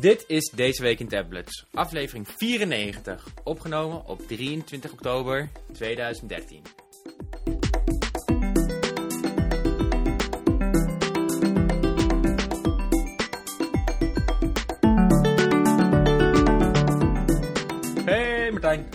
Dit is Deze Week in Tablets, aflevering 94, opgenomen op 23 oktober 2013. Hey Martijn.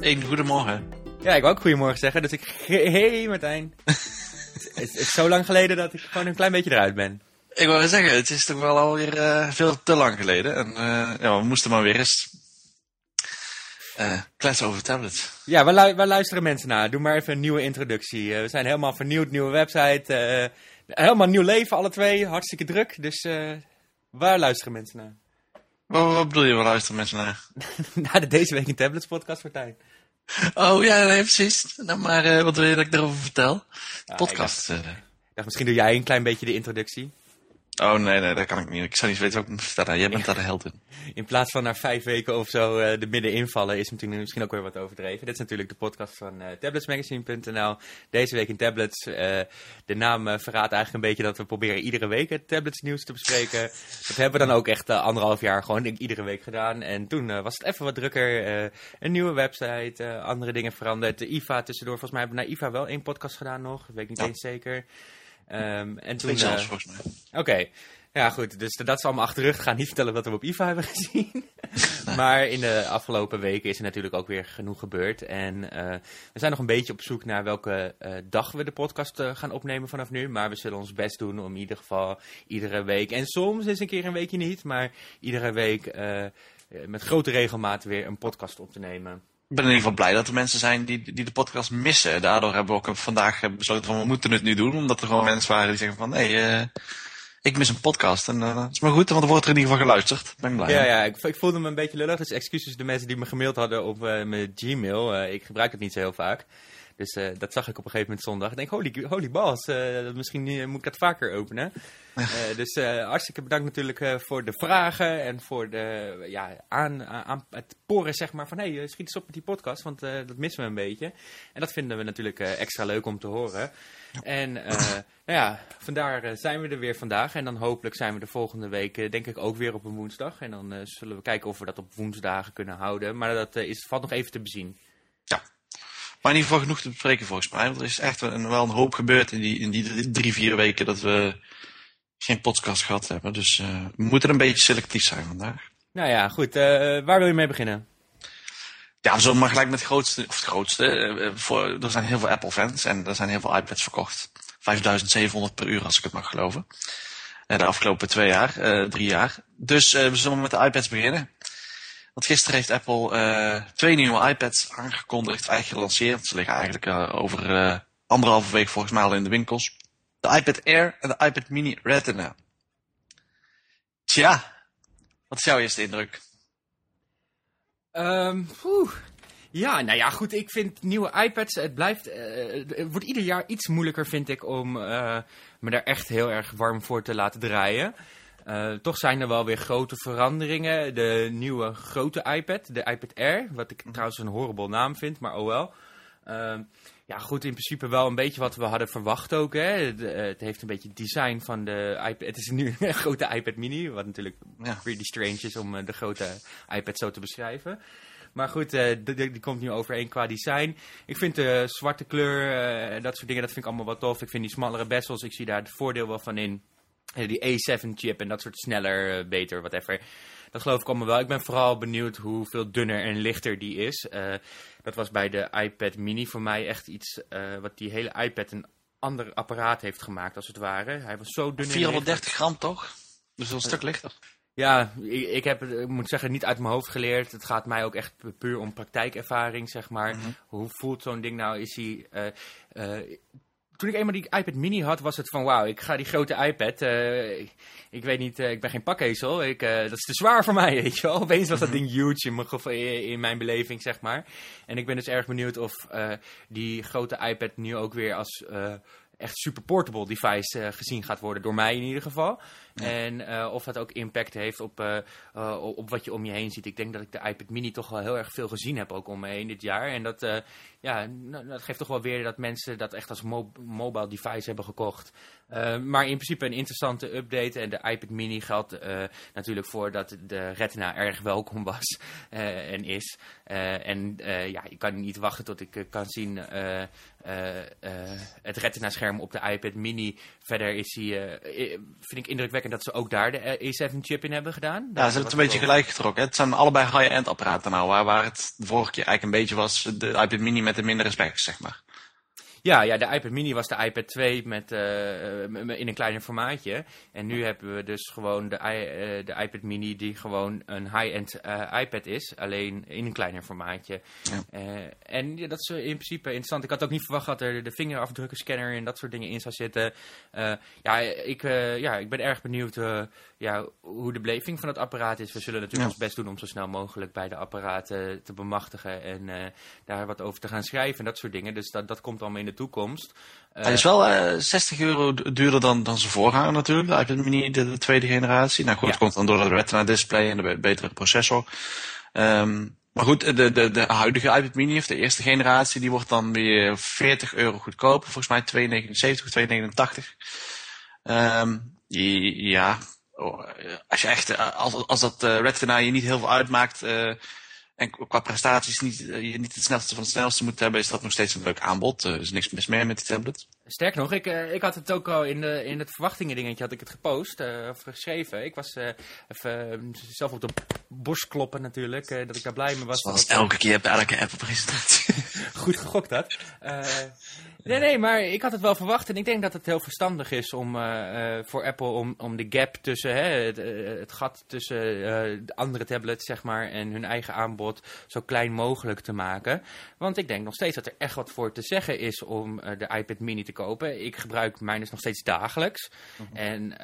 Een goedemorgen. Ja, ik wou ook goedemorgen zeggen, dus ik... Hey Martijn. het, is, het is zo lang geleden dat ik gewoon een klein beetje eruit ben. Ik wou zeggen, het is toch wel alweer uh, veel te lang geleden. En uh, ja, we moesten maar weer eens uh, kletsen over tablets. Ja, waar, lu waar, luisteren mensen naar? Doe maar even een nieuwe introductie. we zijn helemaal vernieuwd, nieuwe website. helemaal nieuw leven, alle twee. Hartstikke druk. Dus waar luisteren mensen naar? Wat, wat, bedoel je, waar luisteren mensen naar? naar de Deze Week in Tablets podcast, Martijn. Oh ja, nee, precies. Nou, maar wat wil je dat ik daarover vertel? Ja, podcast. Ik dacht, ik dacht, misschien doe jij een klein beetje de introductie. Oh nee, nee, dat kan ik niet. Ik zou niet weten wat ik moet vertellen. Jij bent daar de held in. In plaats van na vijf weken of zo uh, er middenin vallen, is natuurlijk misschien ook weer wat overdreven. Dit is natuurlijk de podcast van uh, tabletsmagazine.nl. Deze week in tablets. Uh, de naam verraadt eigenlijk een beetje dat we proberen iedere week het tablets nieuws te bespreken. Dat hebben we dan ook echt anderhalf jaar gewoon denk, iedere week gedaan. En toen was het even wat drukker. een nieuwe website, andere dingen veranderd. De IFA tussendoor. Volgens mij hebben we na IFA wel één podcast gedaan nog. Dat weet ik niet ja. eens zeker. Um, en toen, zelfs, volgens mij. Oké. Okay. Ja, goed. Dus dat is allemaal achter de rug. Ga niet vertellen wat we op IFA hebben gezien. maar in de afgelopen weken is er natuurlijk ook weer genoeg gebeurd. En uh, we zijn nog een beetje op zoek naar welke uh, dag we de podcast gaan opnemen vanaf nu. Maar we zullen ons best doen om in ieder geval iedere week. En soms is een keer een weekje niet. Maar iedere week met grote regelmaat weer een podcast op te nemen. Ik ben in ieder geval blij dat er mensen zijn die, die de podcast missen. Daardoor hebben we ook vandaag besloten van we moeten het nu doen. Omdat er gewoon mensen waren die zeggen van nee, uh, ik mis een podcast. En uh, dat is maar goed, want er wordt er in ieder geval geluisterd. Ben ik blij. Ja, ja ik, ik, voelde me een beetje lullig. Dus excuses de mensen die me gemaild hadden op uh, mijn Gmail. ik gebruik het niet zo heel vaak. Dus uh, dat zag ik op een gegeven moment zondag. Ik denk, holy, holy balls, uh, misschien moet ik dat vaker openen. Dus hartstikke bedankt natuurlijk voor de vragen en voor de, ja, aan, aan het poren zeg maar van... hé, hey, schiet eens op met die podcast, want dat missen we een beetje. En dat vinden we natuurlijk extra leuk om te horen. En nou ja, vandaar zijn we er weer vandaag. En dan hopelijk zijn we de volgende week denk ik ook weer op een woensdag. En dan zullen we kijken of we dat op woensdagen kunnen houden. Maar dat is, valt nog even te bezien. Maar in ieder geval genoeg te bespreken volgens mij. Want er is echt een, wel een hoop gebeurd in die, in die drie, vier weken dat we geen podcast gehad hebben. Dus uh, we moeten een beetje selectief zijn vandaag. Nou ja, goed. Uh, waar wil je mee beginnen? Ja, we zullen maar gelijk met het grootste, of het grootste. Uh, voor, er zijn heel veel Apple-fans en er zijn heel veel iPads verkocht. 5700 per uur, als ik het mag geloven. de afgelopen twee jaar, drie jaar. Dus we zullen met de iPads beginnen. Want gisteren heeft Apple uh, twee nieuwe iPads aangekondigd, eigenlijk gelanceerd. Ze liggen eigenlijk uh, over uh, anderhalve week volgens mij al in de winkels. De iPad Air en de iPad Mini Retina. Tja, wat is jouw eerste indruk? Um, ja, nou ja, goed. Ik vind nieuwe iPads, het blijft, het wordt ieder jaar iets moeilijker, vind ik, om me daar echt heel erg warm voor te laten draaien. Uh, toch zijn er wel weer grote veranderingen. De nieuwe grote iPad, de iPad Air, wat ik trouwens een horrible naam vind, maar oh wel. Uh, ja, goed, in principe wel een beetje wat we hadden verwacht ook. Hè. De, uh, het heeft een beetje het design van de iPad. Het is nu een grote iPad mini, wat natuurlijk ja. pretty strange is om uh, de grote iPad zo te beschrijven. Maar goed, uh, die, die, komt nu overeen qua design. Ik vind de zwarte kleur en dat soort dingen, dat vind ik allemaal wat tof. Ik vind die smallere bezels, ik zie daar het voordeel wel van in die A7-chip en dat soort sneller, uh, beter, whatever. Dat geloof ik allemaal wel. Ik ben vooral benieuwd hoeveel dunner en lichter die is. Uh, dat was bij de iPad mini voor mij echt iets uh, wat die hele iPad een ander apparaat heeft gemaakt, als het ware. Hij was zo dun 430 gram toch? Dus een stuk lichter. Ja, ik, ik, heb ik moet zeggen, niet uit mijn hoofd geleerd. Het gaat mij ook echt puur om praktijkervaring, zeg maar. Mm -hmm. Hoe voelt zo'n ding nou? Is hij toen ik eenmaal die iPad mini had, was het van wauw, ik ga die grote iPad. Uh, ik weet niet, uh, ik ben geen pakkezel. Ik, uh, dat is te zwaar voor mij, weet je wel. Opeens was dat ding huge in mijn, in mijn beleving, zeg maar. En ik ben dus erg benieuwd of die grote iPad nu ook weer als echt super portable device uh, gezien gaat worden, door mij in ieder geval. Ja. En uh, of dat ook impact heeft op, uh, op wat je om je heen ziet. Ik denk dat ik de iPad mini toch wel heel erg veel gezien heb, ook om me heen dit jaar. En dat ja, nou, dat geeft toch wel weer dat mensen dat echt als mo mobile device hebben gekocht. Maar in principe een interessante update. En de iPad mini geldt natuurlijk voor dat de retina erg welkom was en is. en ja, ik kan niet wachten tot ik kan zien het retina scherm op de iPad mini. Verder is hij, vind ik indrukwekkend dat ze ook daar de E7 chip in hebben gedaan. Ja, ze hebben het een beetje gelijk getrokken. Het zijn allebei high-end apparaten nou, waar, waar het de vorige keer eigenlijk een beetje was de iPad mini met de mindere specs, zeg maar. Ja, ja, de iPad mini was de iPad 2 met, uh, in een kleiner formaatje. En nu hebben we dus gewoon de, uh, de iPad mini die gewoon een high-end uh, iPad is. Alleen in een kleiner formaatje. Ja. en ja, dat is in principe interessant. Ik had ook niet verwacht dat er de vingerafdrukkenscanner en dat soort dingen in zou zitten. ja, ik, ja, ik ben erg benieuwd ja, hoe de beleving van het apparaat is. We zullen natuurlijk ons best doen om zo snel mogelijk bij de apparaten te bemachtigen. En daar wat over te gaan schrijven en dat soort dingen. Dus dat, dat komt allemaal in de toekomst. Hij is wel uh, eh, 60 euro duurder dan, dan zijn voorganger natuurlijk, de iPad mini, de, de tweede generatie. Nou goed, ja. komt dan door het retina display en de betere processor. Um, maar goed, de, de, de huidige iPad mini, of de eerste generatie, die wordt dan weer 40 euro goedkoper. Volgens mij 2,79 of 2,89. Um, ja, als je echt, als, als dat uh, retina je niet heel veel uitmaakt... En qua prestaties niet, je niet het snelste van het snelste moet hebben, is dat nog steeds een leuk aanbod. Er is niks mis meer met die tablet. Sterk nog, ik, uh, ik had het ook al in, de, in het verwachtingen dingetje had ik het gepost, of geschreven. Ik was even zelf op de borst kloppen natuurlijk, dat ik daar blij mee was. Zoals elke keer bij elke Apple-presentatie. Goed gegokt dat. nee, nee, maar ik had het wel verwacht en ik denk dat het heel verstandig is om, voor Apple om, om de gap tussen, hè, het, het gat tussen de andere tablets zeg maar en hun eigen aanbod zo klein mogelijk te maken. Want ik denk nog steeds dat er echt wat voor te zeggen is om de iPad mini te kopen. Ik gebruik mijn dus nog steeds dagelijks. Mhm. En...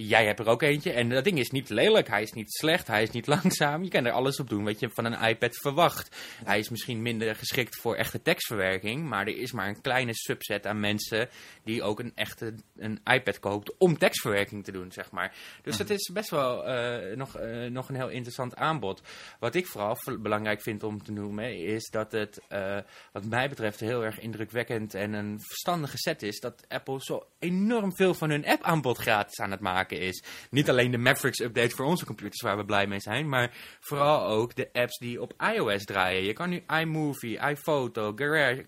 Jij hebt er ook eentje. En dat ding is niet lelijk. Hij is niet slecht. Hij is niet langzaam. Je kan er alles op doen wat je van een iPad verwacht. Hij is misschien minder geschikt voor echte tekstverwerking. Maar er is maar een kleine subset aan mensen die ook een echte een iPad koopt om tekstverwerking te doen, zeg maar. Dus het is best wel uh, nog, uh, nog een heel interessant aanbod. Wat ik vooral belangrijk vind om te noemen is dat het, uh, wat mij betreft, heel erg indrukwekkend en een verstandige set is. Dat Apple zo enorm veel van hun app aanbod gratis aan het maken is. Niet alleen de Mavericks update voor onze computers waar we blij mee zijn, maar vooral ook de apps die op iOS draaien. Je kan nu iMovie, iPhoto, Garage,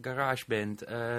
GarageBand, uh,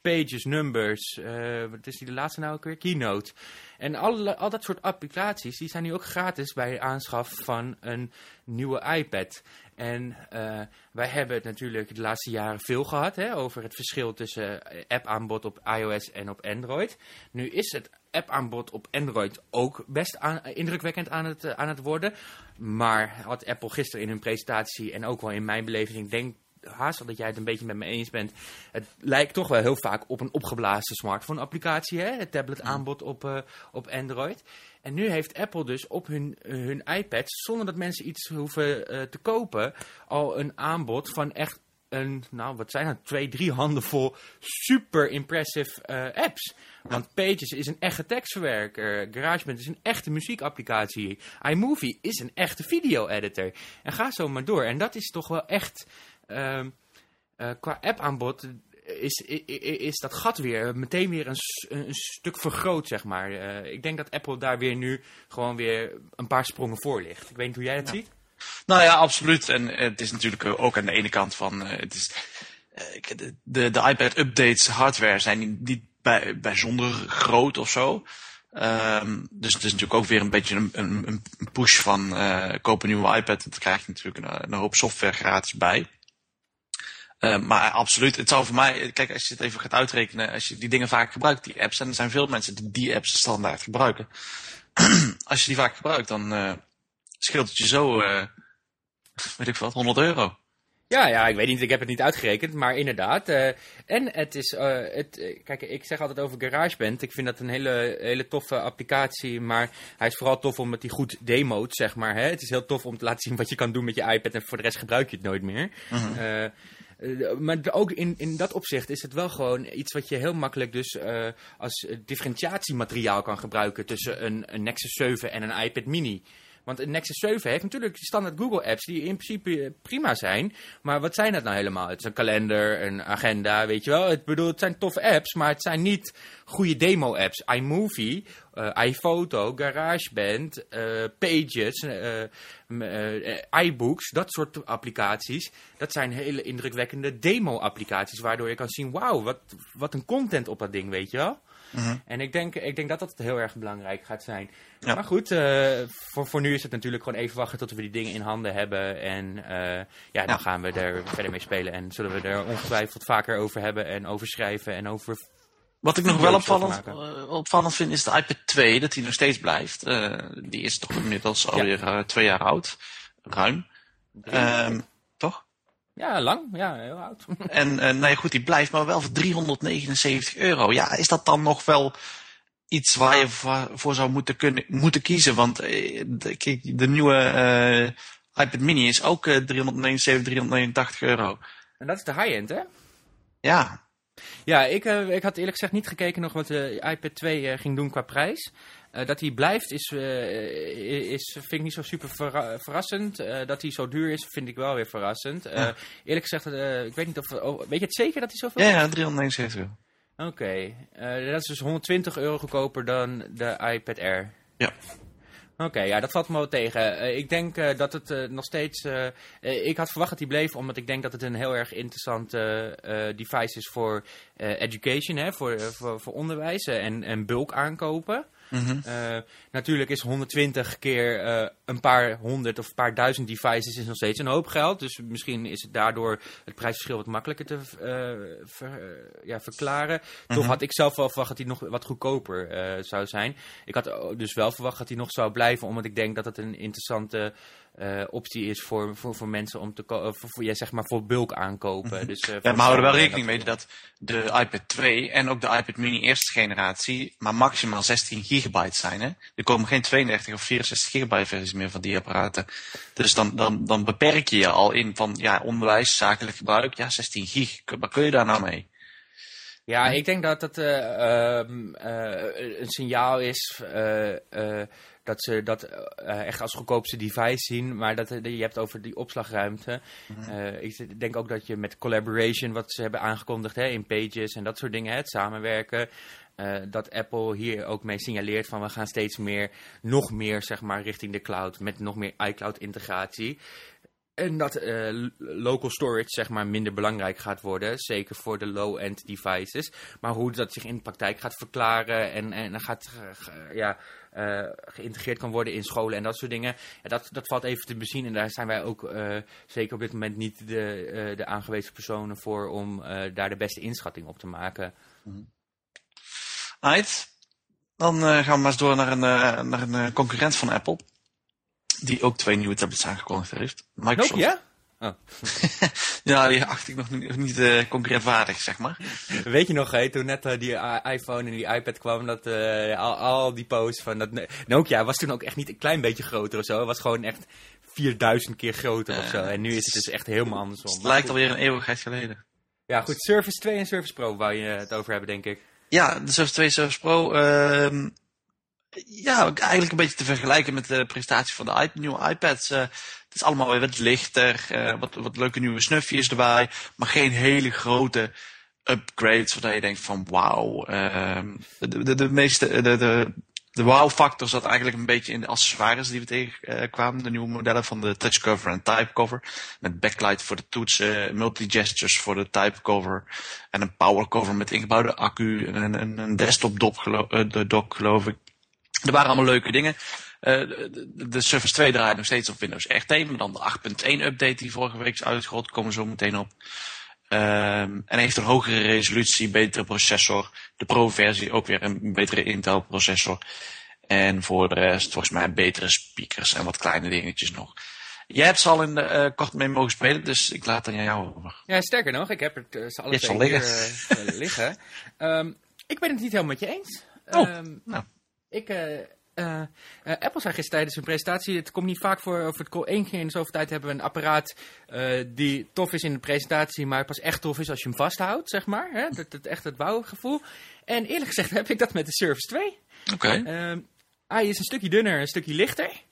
Pages, Numbers, uh, wat is die de laatste nou ook weer? Keynote. En al, dat soort applicaties, die zijn nu ook gratis bij aanschaf van een nieuwe iPad. En uh, wij hebben het natuurlijk de laatste jaren veel gehad hè, over het verschil tussen app-aanbod op iOS en op Android. Nu is het app-aanbod op Android ook best indrukwekkend aan het, aan het worden. Maar had Apple gisteren in hun presentatie en ook wel in mijn beleving, ik denk haast dat jij het een beetje met me eens bent. Het lijkt toch wel heel vaak op een opgeblazen smartphone-applicatie, het tablet-aanbod op, uh, op Android. En nu heeft Apple dus op hun, hun iPad, zonder dat mensen iets hoeven uh, te kopen, al een aanbod van echt een, nou wat zijn het, twee, drie handen vol super impressive uh, apps. Want Pages is een echte tekstverwerker, GarageBand is een echte muziekapplicatie, iMovie is een echte video-editor. En ga zo maar door. En dat is toch wel echt, uh, uh, qua app-aanbod, is, is, is, dat gat weer meteen weer een, een stuk vergroot, zeg maar. Uh, ik denk dat Apple daar weer nu gewoon weer een paar sprongen voor ligt. Ik weet niet hoe jij dat ziet. Nou ja, absoluut. En het is natuurlijk ook aan de ene kant van... Uh, het is, de, de, iPad-updates hardware zijn niet bij, bijzonder groot of zo. Um, dus het is natuurlijk ook weer een beetje een, een, een push van uh, koop een nieuwe iPad. Dan krijg je natuurlijk een, hoop software gratis bij. Uh, maar absoluut, het zou voor mij, kijk, als je het even gaat uitrekenen, als je die dingen vaak gebruikt, die apps, en er zijn veel mensen die die apps standaard gebruiken. als je die vaak gebruikt, dan scheelt het je zo, uh, weet ik wat, 100 euro. Ja, ja, ik weet niet, ik heb het niet uitgerekend, maar inderdaad. Uh, en het is, uh, het, kijk, ik zeg altijd over GarageBand. Ik vind dat een hele, hele toffe applicatie, maar hij is vooral tof omdat hij goed demoot, zeg maar. Hè? Het is heel tof om te laten zien wat je kan doen met je iPad en voor de rest gebruik je het nooit meer. Uh -huh. Uh, maar ook in, in dat opzicht is het wel gewoon iets wat je heel makkelijk dus uh, als differentiatiemateriaal kan gebruiken tussen een, een Nexus 7 en een iPad mini. Want een Nexus 7 heeft natuurlijk standaard Google apps die in principe prima zijn. Maar wat zijn dat nou helemaal? Het is een kalender, een agenda, weet je wel. Ik bedoel, het zijn toffe apps, maar het zijn niet goede demo-apps. iMovie, uh, iPhoto, GarageBand, uh, Pages, uh, iBooks, dat soort applicaties. Dat zijn hele indrukwekkende demo-applicaties, waardoor je kan zien, wauw, wat een content op dat ding, weet je wel. Mhm. En ik denk, ik denk dat dat heel erg belangrijk gaat zijn. Maar goed, voor, voor nu is het natuurlijk gewoon even wachten tot we die dingen in handen hebben. En ja, dan gaan we er verder mee spelen. En zullen we er ongetwijfeld vaker over hebben en over schrijven en over wat ik nog wel opvallend, uh, opvallend vind is de iPad 2, dat die nog steeds blijft. Uh, die is toch inmiddels alweer uh, twee jaar oud. Ruim. Um, toch? Ja, lang. Ja, heel oud. en nou ja, goed, die blijft maar wel voor 379 euro. Ja, is dat dan nog wel iets waar je voor, zou moeten, kunnen, moeten kiezen? Want de, de nieuwe iPad mini is ook 379, 389 euro. En dat is de high-end, hè? Ja, ja, ik, uh, ik had eerlijk gezegd niet gekeken nog wat de iPad 2 uh, eh, ging doen qua prijs. Uh, dat hij blijft is, is, vind ik niet zo super verrassend. dat hij zo duur is, vind ik wel weer verrassend. Ja. Eerlijk gezegd, ik weet niet of... Oh, weet je het zeker dat hij zoveel Ja, ja 379 euro. Oké, okay. dat is dus 120 euro goedkoper dan de iPad Air. Ja. Oké, ja, dat valt me wel tegen. Uh, ik denk uh, dat het uh, nog steeds... ik had verwacht dat hij bleef, omdat ik denk dat het een heel erg interessant device is voor education, hè, voor, voor, voor onderwijs en, en bulk aankopen. Mm natuurlijk is 120 keer uh, een paar honderd of een paar duizend devices is nog steeds een hoop geld. Dus misschien is het daardoor het prijsverschil wat makkelijker te uh, ver, ja, verklaren. Toch mhm. had ik zelf wel verwacht dat hij nog wat goedkoper zou zijn. Ik had dus wel verwacht dat hij nog zou blijven, omdat ik denk dat het een interessante uh, optie is voor, voor, voor mensen om te kopen, voor, voor, ja, zeg maar voor bulk aankopen. Mhm. Dus, uh, ja, maar houden wel rekening mee dat de iPad 2 en ook de iPad mini eerste generatie maar maximaal 16 gigabyte zijn. Hè? Er komen geen 32 of 64 gigabyte versies meer van die apparaten. Dus dan, dan, dan beperk je je al in van ja, onderwijs, zakelijk gebruik, ja 16 gig. Wat kun je daar nou mee? Ja, ik denk dat uh, uh, een signaal is dat ze dat uh, echt als goedkoopste device zien. Maar dat, je hebt over die opslagruimte. uh, ik denk ook dat je met collaboration, wat ze hebben aangekondigd hè, in Pages en dat soort dingen, hè, het samenwerken. Uh, dat Apple hier ook mee signaleert van we gaan steeds meer, nog meer zeg maar richting de cloud met nog meer iCloud integratie. En dat uh, local storage zeg maar minder belangrijk gaat worden. Zeker voor de low-end devices. Maar hoe dat zich in de praktijk gaat verklaren en, en gaat ja, uh, geïntegreerd kan worden in scholen en dat soort dingen. Ja, dat, dat valt even te bezien en daar zijn wij ook zeker op dit moment niet de, de aangewezen personen voor om daar de beste inschatting op te maken. Mm Dan gaan we maar eens door naar een, naar een concurrent van Apple. Die ook twee nieuwe tablets aangekondigd heeft. Microsoft. ja? Oh. ja, die acht ik nog niet, niet uh, zeg maar. Weet je nog, hè, toen net uh, die iPhone en die iPad kwam, dat uh, al, al, die posts van dat Nokia was toen ook echt niet een klein beetje groter of zo. Het was gewoon echt 4000 keer groter of zo. En nu is het dus echt helemaal andersom. Het lijkt alweer een eeuwigheid geleden. Ja, goed. Surface 2 en Surface Pro wou je het over hebben, denk ik. Ja, de Surface 2 Surface Pro. Ja, eigenlijk een beetje te vergelijken met de prestatie van de nieuwe iPads. Uh, het is allemaal weer wat lichter, uh, wat, wat leuke nieuwe snufjes erbij, maar geen hele grote upgrades zodat je denkt van wauw. Uh, de, de, de, meeste, de, de, de wow-factor zat eigenlijk een beetje in de accessoires die we tegenkwamen. de nieuwe modellen van de touch cover en type cover. Met backlight voor de toetsen, multi-gestures voor de type cover. En een power cover met ingebouwde accu en een, een desktop dock geloof ik. Er waren allemaal leuke dingen. Uh, de, de, Surface 2 draait nog steeds op Windows RT, maar dan de 8.1 update die vorige week is uitgerold, komen zo meteen op. Um, en heeft een hogere resolutie, betere processor. De Pro-versie ook weer een betere Intel-processor. En voor de rest volgens mij betere speakers en wat kleine dingetjes nog. Jij hebt ze al in de, uh, kort mee mogen spelen, dus ik laat het aan jou over. Ja, sterker nog, ik heb het uh, ze alle twee liggen. Hier, liggen. Um, ik ben het niet helemaal met je eens. Oh, um, nou. Ik, uh, uh, Apple zei gisteren tijdens een presentatie, het komt niet vaak voor, of het één keer in de zoveel tijd hebben we een apparaat uh, die tof is in de presentatie, maar pas echt tof is als je hem vasthoudt, zeg maar. Hè? Dat, dat echt het bouwgevoel. En eerlijk gezegd heb ik dat met de Surface 2. Oké. Okay. hij is een stukje dunner, een stukje lichter.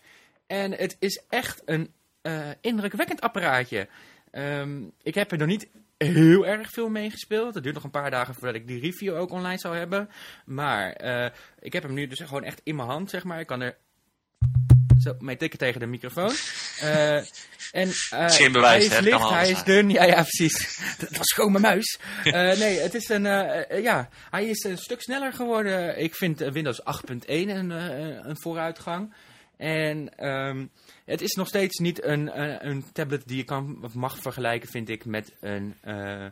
En het is echt een indrukwekkend apparaatje. Um, ik heb er nog niet heel erg veel mee gespeeld. Het duurt nog een paar dagen voordat ik die review ook online zou hebben. Maar uh, ik heb hem nu dus gewoon echt in mijn hand, zeg maar. Ik kan er zo mee tikken tegen de microfoon. Uh, en, uh, Geen bewijs, hij is licht, hij is dun. Ja, ja, precies. Dat was gewoon mijn muis. Uh, nee, het is een, ja, hij is een stuk sneller geworden. Ik vind Windows 8.1 een, een vooruitgang. En um, het is nog steeds niet een, een, een, tablet die je kan mag vergelijken, vind ik, met een, uh, uh,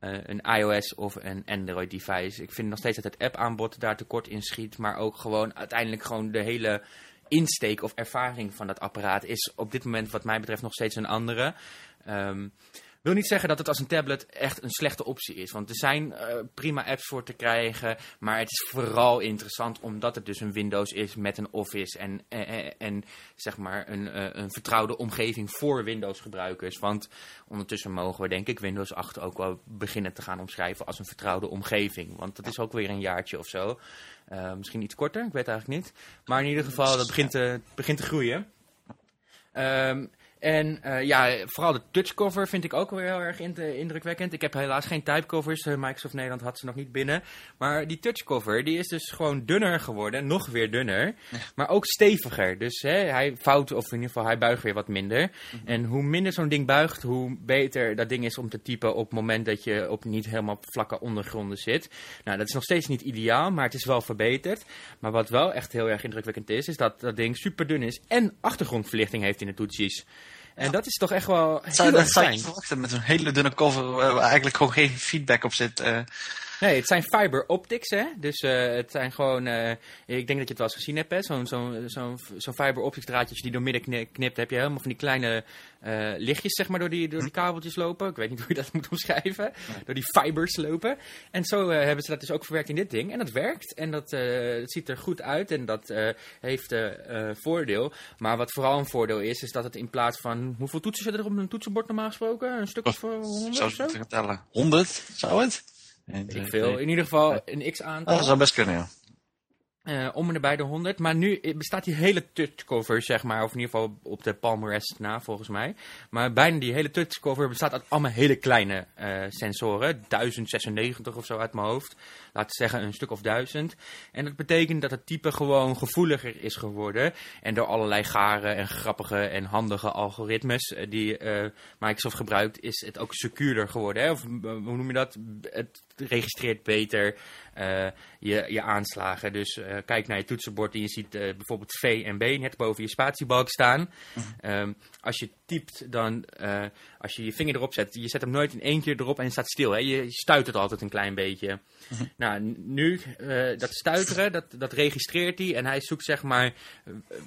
een iOS of een Android device. Ik vind nog steeds dat het app-aanbod daar tekort in schiet, maar ook gewoon uiteindelijk gewoon de hele insteek of ervaring van dat apparaat is op dit moment wat mij betreft nog steeds een andere. Um, wil niet zeggen dat het als een tablet echt een slechte optie is. Want er zijn uh, prima apps voor te krijgen. Maar het is vooral interessant omdat het dus een Windows is met een Office. En, en, en zeg maar een, een vertrouwde omgeving voor Windows gebruikers. Want ondertussen mogen we denk ik Windows 8 ook wel beginnen te gaan omschrijven als een vertrouwde omgeving. Want dat is ook weer een jaartje of zo. Misschien iets korter, ik weet eigenlijk niet. Maar in ieder geval, dat begint te, begint te groeien. Um, en uh, ja, vooral de touchcover vind ik ook wel heel erg indrukwekkend. Ik heb helaas geen typecovers. Uh, Microsoft Nederland had ze nog niet binnen. Maar die touchcover, die is dus gewoon dunner geworden. Nog weer dunner. Maar ook steviger. Dus hè, hij vouwt, of in ieder geval hij buigt weer wat minder. Mhm. En hoe minder zo'n ding buigt, hoe beter dat ding is om te typen op het moment dat je op niet helemaal vlakke ondergronden zit. Nou, dat is nog steeds niet ideaal, maar het is wel verbeterd. Maar wat wel echt heel erg indrukwekkend is, is dat dat ding super dun is en achtergrondverlichting heeft in de toetsies. En dat is toch echt wel heel zou, Dat zou je verwachten met een hele dunne cover waar eigenlijk gewoon geen feedback op zit. Nee, het zijn fiber optics, hè. Dus eh, het zijn gewoon... Eh, ik denk dat je het wel eens gezien hebt, hè. Zo'n zo'n zo'n zo'n fiber optics draadje, die door midden knipt... Heb je helemaal van die kleine eh, lichtjes, zeg maar, door die, door die hm. kabeltjes lopen. Ik weet niet hoe je dat moet omschrijven. Door die fibers lopen. En zo hebben ze dat dus ook verwerkt in dit ding. En dat werkt. En dat, ziet er goed uit. En dat heeft voordeel. Maar wat vooral een voordeel is, is dat het in plaats van... Hoeveel toetsen zitten er op een toetsenbord normaal gesproken? Een stuk oh, of honderd? 100 zou het? ik eh, veel. in ieder geval een x-aantal. Dat zou best kunnen, ja. Eh, om en bij de 100. Maar nu bestaat die hele touchcover, zeg maar. Of in ieder geval op de Palmrest na, volgens mij. Maar bijna die hele touchcover bestaat uit allemaal hele kleine eh, sensoren. 1096 of zo uit mijn hoofd. Laten we zeggen een stuk of duizend. En dat betekent dat het type gewoon gevoeliger is geworden. En door allerlei gare en grappige en handige algoritmes die Microsoft gebruikt, is het ook secuurder geworden. Hè? Of hoe noem je dat? Het registreert beter je, je aanslagen. Dus uh, kijk naar je toetsenbord en je ziet uh, bijvoorbeeld V en B net boven je spatiebalk staan. Mhm. Um, als je typt, dan uh, als je je vinger erop zet, je zet hem nooit in één keer erop en staat stil. Hè? Je, stuit het altijd een klein beetje. Nou, nu, dat stuiteren, dat, dat registreert hij en hij zoekt zeg maar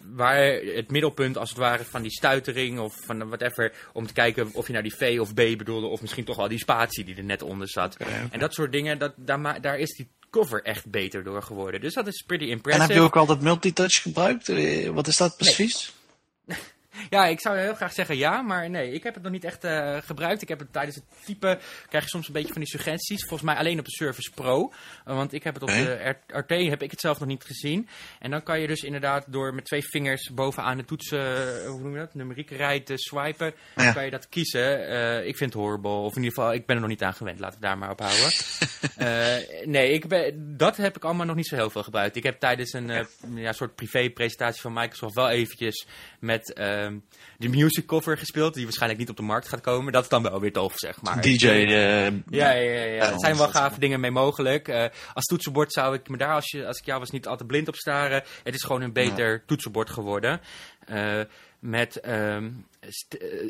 waar het middelpunt als het ware van die stuitering of van whatever, om te kijken of je nou die V of B bedoelde of misschien toch wel die spatie die er net onder zat. Okay, okay. En dat soort dingen, dat, daar, daar is die cover echt beter door geworden. Dus dat is pretty impressive. En heb je ook altijd multitouch gebruikt? Eh, wat is dat precies? Nee. Ja, ik zou heel graag zeggen ja, maar nee, ik heb het nog niet echt uh, gebruikt. Ik heb het tijdens het typen, krijg je soms een beetje van die suggesties. Volgens mij alleen op de Surface Pro, uh, want ik heb het op de RT, heb ik het zelf nog niet gezien. En dan kan je dus inderdaad door met twee vingers bovenaan de toetsen, uh, hoe noem je dat, numerieke rij te swipen, ja. kan je dat kiezen. ik vind het horrible, of in ieder geval, ik ben er nog niet aan gewend, laten we daar maar op houden. nee, ik ben, dat heb ik allemaal nog niet zo heel veel gebruikt. Ik heb tijdens een ja. ja soort privé presentatie van Microsoft wel eventjes met de music cover gespeeld, die waarschijnlijk niet op de markt gaat komen. Dat is dan wel weer tof, zeg maar. DJ. Uh, ja, ja, ja, ja. Er zijn wel gave dingen mee mogelijk. Uh, als toetsenbord zou ik me daar, als, je, als ik jou was, niet altijd blind op staren. Het is gewoon een beter ja. toetsenbord geworden. Uh, met, um,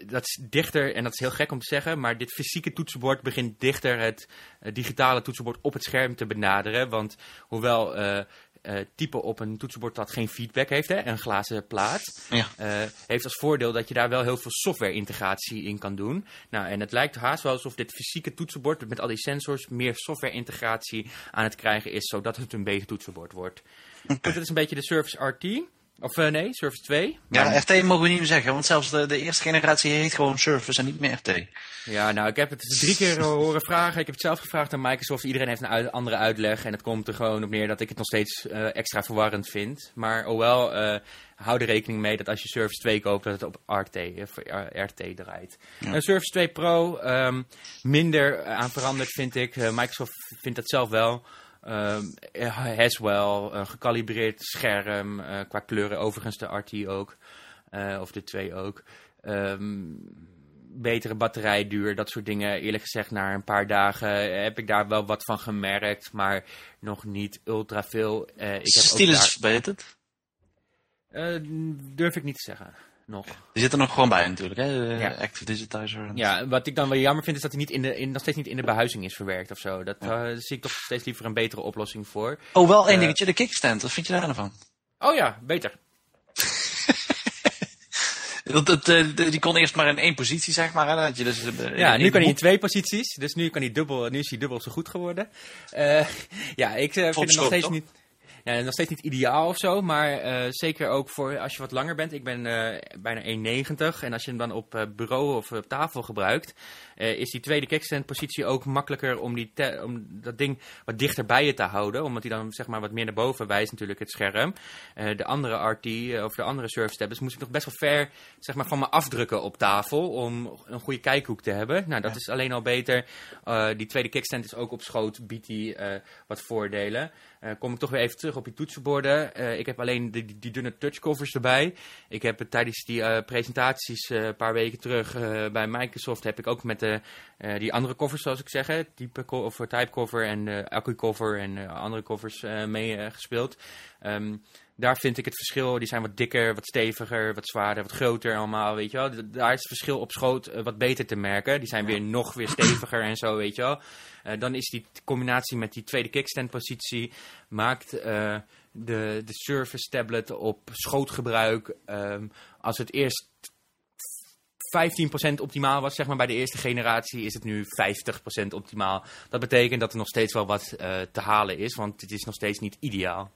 dat is dichter, en dat is heel gek om te zeggen, maar dit fysieke toetsenbord begint dichter het digitale toetsenbord op het scherm te benaderen. Want hoewel uh, typen op een toetsenbord dat geen feedback heeft, hè, een glazen plaat, ja. uh, heeft als voordeel dat je daar wel heel veel software-integratie in kan doen. Nou, en het lijkt haast wel alsof dit fysieke toetsenbord met al die sensors meer software-integratie aan het krijgen is, zodat het een beter toetsenbord wordt. Okay. Goed, dat is een beetje de Surface RT. Of uh, nee, Surface 2. Ja, RT mogen we niet meer zeggen, want zelfs de, de eerste generatie heet gewoon Surface en niet meer RT. Ja, nou, ik heb het drie keer horen vragen. Ik heb het zelf gevraagd aan Microsoft. Iedereen heeft een uit, andere uitleg. En het komt er gewoon op neer dat ik het nog steeds uh, extra verwarrend vind. Maar oh wel, uh, hou er rekening mee dat als je Surface 2 koopt, dat het op RT, RT draait. Ja. Surface 2 Pro, um, minder aan veranderd vind ik. Microsoft vindt dat zelf wel. Um, has wel, een gekalibreerd scherm, uh, qua kleuren, overigens de RT ook, uh, of de 2 ook. Um, betere batterijduur, dat soort dingen. Eerlijk gezegd, na een paar dagen heb ik daar wel wat van gemerkt, maar nog niet ultra veel. Uh, ik heb Stil is verbeterd? durf ik niet te zeggen nog. Die zit er nog gewoon bij natuurlijk, hè? Ja. Active Digitizer. Ja, wat ik dan wel jammer vind is dat hij niet in de, in, nog steeds niet in de behuizing is verwerkt of zo. Dat ja. uh, zie ik toch steeds liever een betere oplossing voor. Oh, wel één uh, dingetje, de kickstand. Wat vind je daar nou van? Oh ja, beter. dat, dat, uh, die kon eerst maar in één positie, zeg maar. Hè? Dat je dus, ja, nu kan hij in twee posities. Dus nu, kan hij dubbel, nu is hij dubbel zo goed geworden. ja, ik vind het nog steeds niet... Nog steeds niet ideaal of zo, maar uh, zeker ook voor als je wat langer bent. Ik ben uh, bijna 1,90 en als je hem dan op uh, bureau of op tafel gebruikt, is die tweede kickstand positie ook makkelijker om, die om dat ding wat dichter bij je te houden. Omdat hij dan zeg maar wat meer naar boven wijst natuurlijk het scherm. de andere RT of de andere Surface tablets moest ik nog best wel ver zeg maar, van me afdrukken op tafel om een goede kijkhoek te hebben. Nou, dat is alleen al beter. die tweede kickstand is ook op schoot, biedt die wat voordelen. Uh, kom ik toch weer even terug op die toetsenborden. Uh, ik heb alleen die, die dunne touchcovers erbij. Ik heb het tijdens die presentaties een paar weken terug bij Microsoft... heb ik ook met de, die andere covers, zoals ik zeg... type of type cover en accu cover en andere covers meegespeeld. Um, daar vind ik het verschil, die zijn wat dikker, wat steviger, wat zwaarder, wat groter allemaal, weet je wel. Daar is het verschil op schoot uh, wat beter te merken. Die zijn weer nog weer steviger en zo, weet je wel. Uh, dan is die combinatie met die tweede kickstand positie, maakt uh, de, de Surface tablet op schootgebruik, um, als het eerst 15% optimaal was, zeg maar, bij de eerste generatie, is het nu 50% optimaal. Dat betekent dat er nog steeds wel wat te halen is, want het is nog steeds niet ideaal.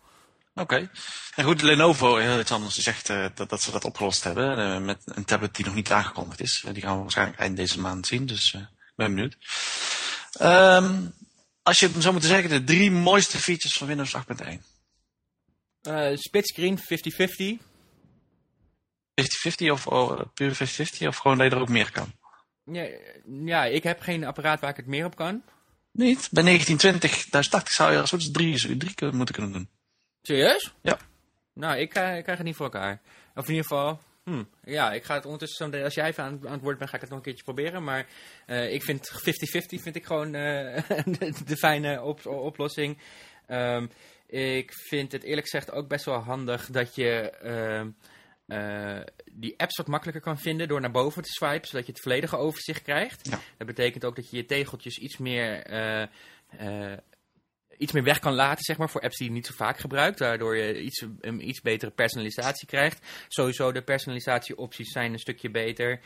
Oké. En goed, Lenovo, heel iets anders, zegt uh, dat, dat ze dat opgelost hebben uh, met een tablet die nog niet aangekondigd is. Uh, die gaan we waarschijnlijk eind deze maand zien, dus ik ben benieuwd. Um, als je het zou moeten zeggen, de drie mooiste features van Windows 8.1. splitscreen 50-50. 50-50 of oh, puur 50-50 of gewoon dat je er ook meer kan? Ja, ja, ik heb geen apparaat waar ik het meer op kan. Niet? Bij 1920, 1080 zou je als het drie, drie moeten kunnen doen. Serieus? Ja. Nou, ik, uh, ik krijg het niet voor elkaar. Of in ieder geval, hm, ja, ik ga het ondertussen, als jij even aan, aan, het woord bent, ga ik het nog een keertje proberen. Maar uh, ik vind 50-50 vind ik gewoon uh, de, de, fijne op, oplossing. Um, ik vind het eerlijk gezegd ook best wel handig dat je uh, die apps wat makkelijker kan vinden door naar boven te swipen, zodat je het volledige overzicht krijgt. Ja. Dat betekent ook dat je je tegeltjes iets meer iets meer weg kan laten, zeg maar, voor apps die je niet zo vaak gebruikt. Waardoor je iets, een iets betere personalisatie krijgt. Sowieso de personalisatieopties zijn een stukje beter.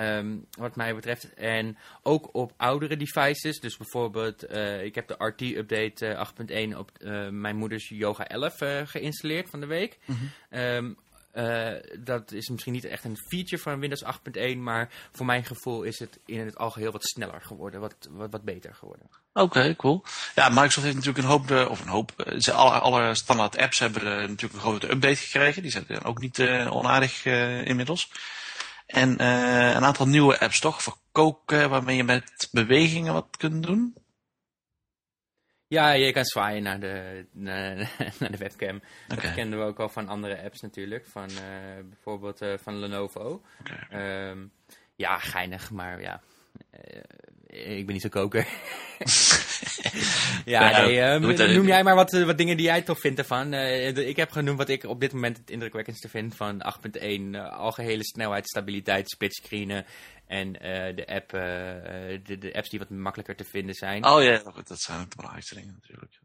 Um, wat mij betreft. En ook op oudere devices. Dus bijvoorbeeld, uh, ik heb de RT-update uh, 8.1 op uh, mijn moeders Yoga 11 uh, geïnstalleerd van de week. Mm -hmm. um, uh, dat is misschien niet echt een feature van Windows 8.1, maar voor mijn gevoel is het in het algeheel wat sneller geworden, wat, wat, wat beter geworden. Oké, cool. Ja, Microsoft heeft natuurlijk een hoop, uh, of een hoop, ze, alle, alle standaard apps hebben natuurlijk een grote update gekregen. Die zijn ook niet onaardig inmiddels. En een aantal nieuwe apps toch, voor koken, waarmee je met bewegingen wat kunt doen. Ja, je kan zwaaien naar de, naar, naar de webcam. Okay. Dat kennen we ook al van andere apps natuurlijk. Van uh, bijvoorbeeld uh, van Lenovo. Okay. Um, ja, geinig, maar ja. Uh, ik ben niet zo koker. ja, nee, um, noem jij maar wat, wat dingen die jij tof vindt ervan. ik heb genoemd wat ik op dit moment het indrukwekkendste vind van 8.1. algehele snelheid, stabiliteit, splitscreenen en uh, de, app, uh, de, de, apps die wat makkelijker te vinden zijn. Oh ja, dat zijn ook de belangrijkste dingen natuurlijk.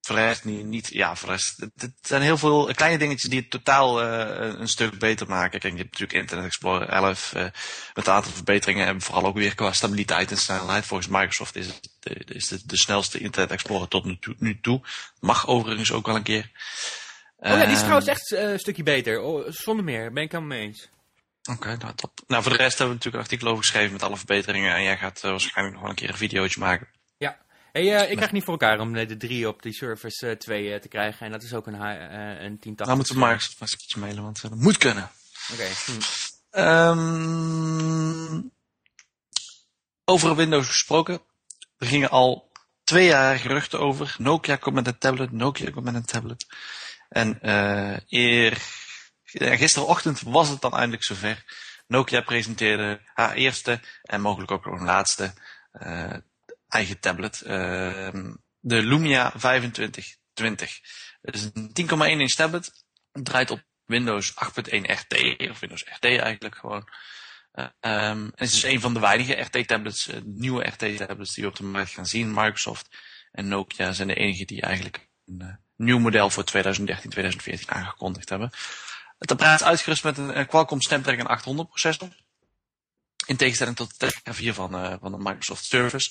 Voor de rest niet, niet ja, voor de rest, het, zijn heel veel kleine dingetjes die het totaal uh, een stuk beter maken. Kijk, je hebt natuurlijk Internet Explorer 11 uh, met een aantal verbeteringen en vooral ook weer qua stabiliteit en snelheid. Volgens Microsoft is het de, is het de snelste Internet Explorer tot nu toe, nu toe. Mag overigens ook wel een keer. Oh ja, die is trouwens echt eh, een stukje beter. Oh, zonder meer, ben ik helemaal mee eens. Oké, nou top. Nou, voor de rest hebben we natuurlijk een artikel over geschreven met alle verbeteringen. En jij gaat eh, waarschijnlijk nog wel een keer een videootje maken. Ja. Hey, eh, ik krijg niet voor elkaar om de drie op die Surface eh, 2 eh, te krijgen. En dat is ook een, eh, een 1080. Nou moeten we maar eens een keertje mailen, want eh, dat moet kunnen. Oké. hm. Ehm, over Windows gesproken. Er gingen al twee jaar geruchten over. Nokia komt met een tablet, Nokia komt met een tablet. En eh eer, gisterochtend was het dan eindelijk zover. Nokia presenteerde haar eerste en mogelijk ook een laatste eh, eigen tablet. Ehm, de Lumia 2520. Het is een 10,1 inch tablet. Draait op Windows 8.1 RT, of Windows RT eigenlijk gewoon. Eh, ehm, en het is een van de weinige RT-tablets, eh, nieuwe RT-tablets die we op de markt gaan zien. Microsoft en Nokia zijn de enige die eigenlijk een eh, nieuw model voor 2013, 2014 aangekondigd hebben. Het apparaat is uitgerust met een, een Qualcomm Snapdragon 800 processor. In tegenstelling tot de Tegra 4 van, eh, van de Microsoft Surface.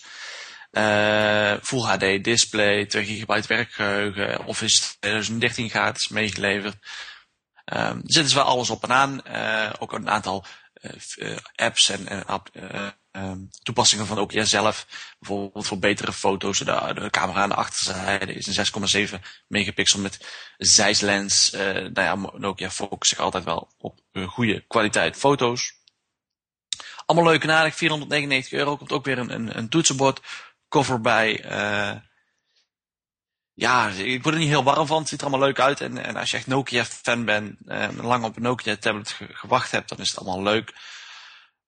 Eh, Full HD display, 2 GB werkgeheugen, Office 2013 gratis meegeleverd. Ehm, er zit dus wel alles op en aan. Eh, ook een aantal eh, eh, apps en, en eh, ehm, toepassingen van Nokia zelf. Bijvoorbeeld voor betere foto's. De, camera aan de achterzijde is een 6,7 megapixel met zijslens. Eh nou ja, Nokia focust zich altijd wel op eh, goede kwaliteit foto's. Allemaal leuk en aardig. 499 euro. Komt ook weer een, een, toetsenbord cover bij. eh ja, ik word er niet heel warm van. Het ziet er allemaal leuk uit. En, en als je echt Nokia-fan bent en lang op een Nokia-tablet ge- gewacht hebt, dan is het allemaal leuk.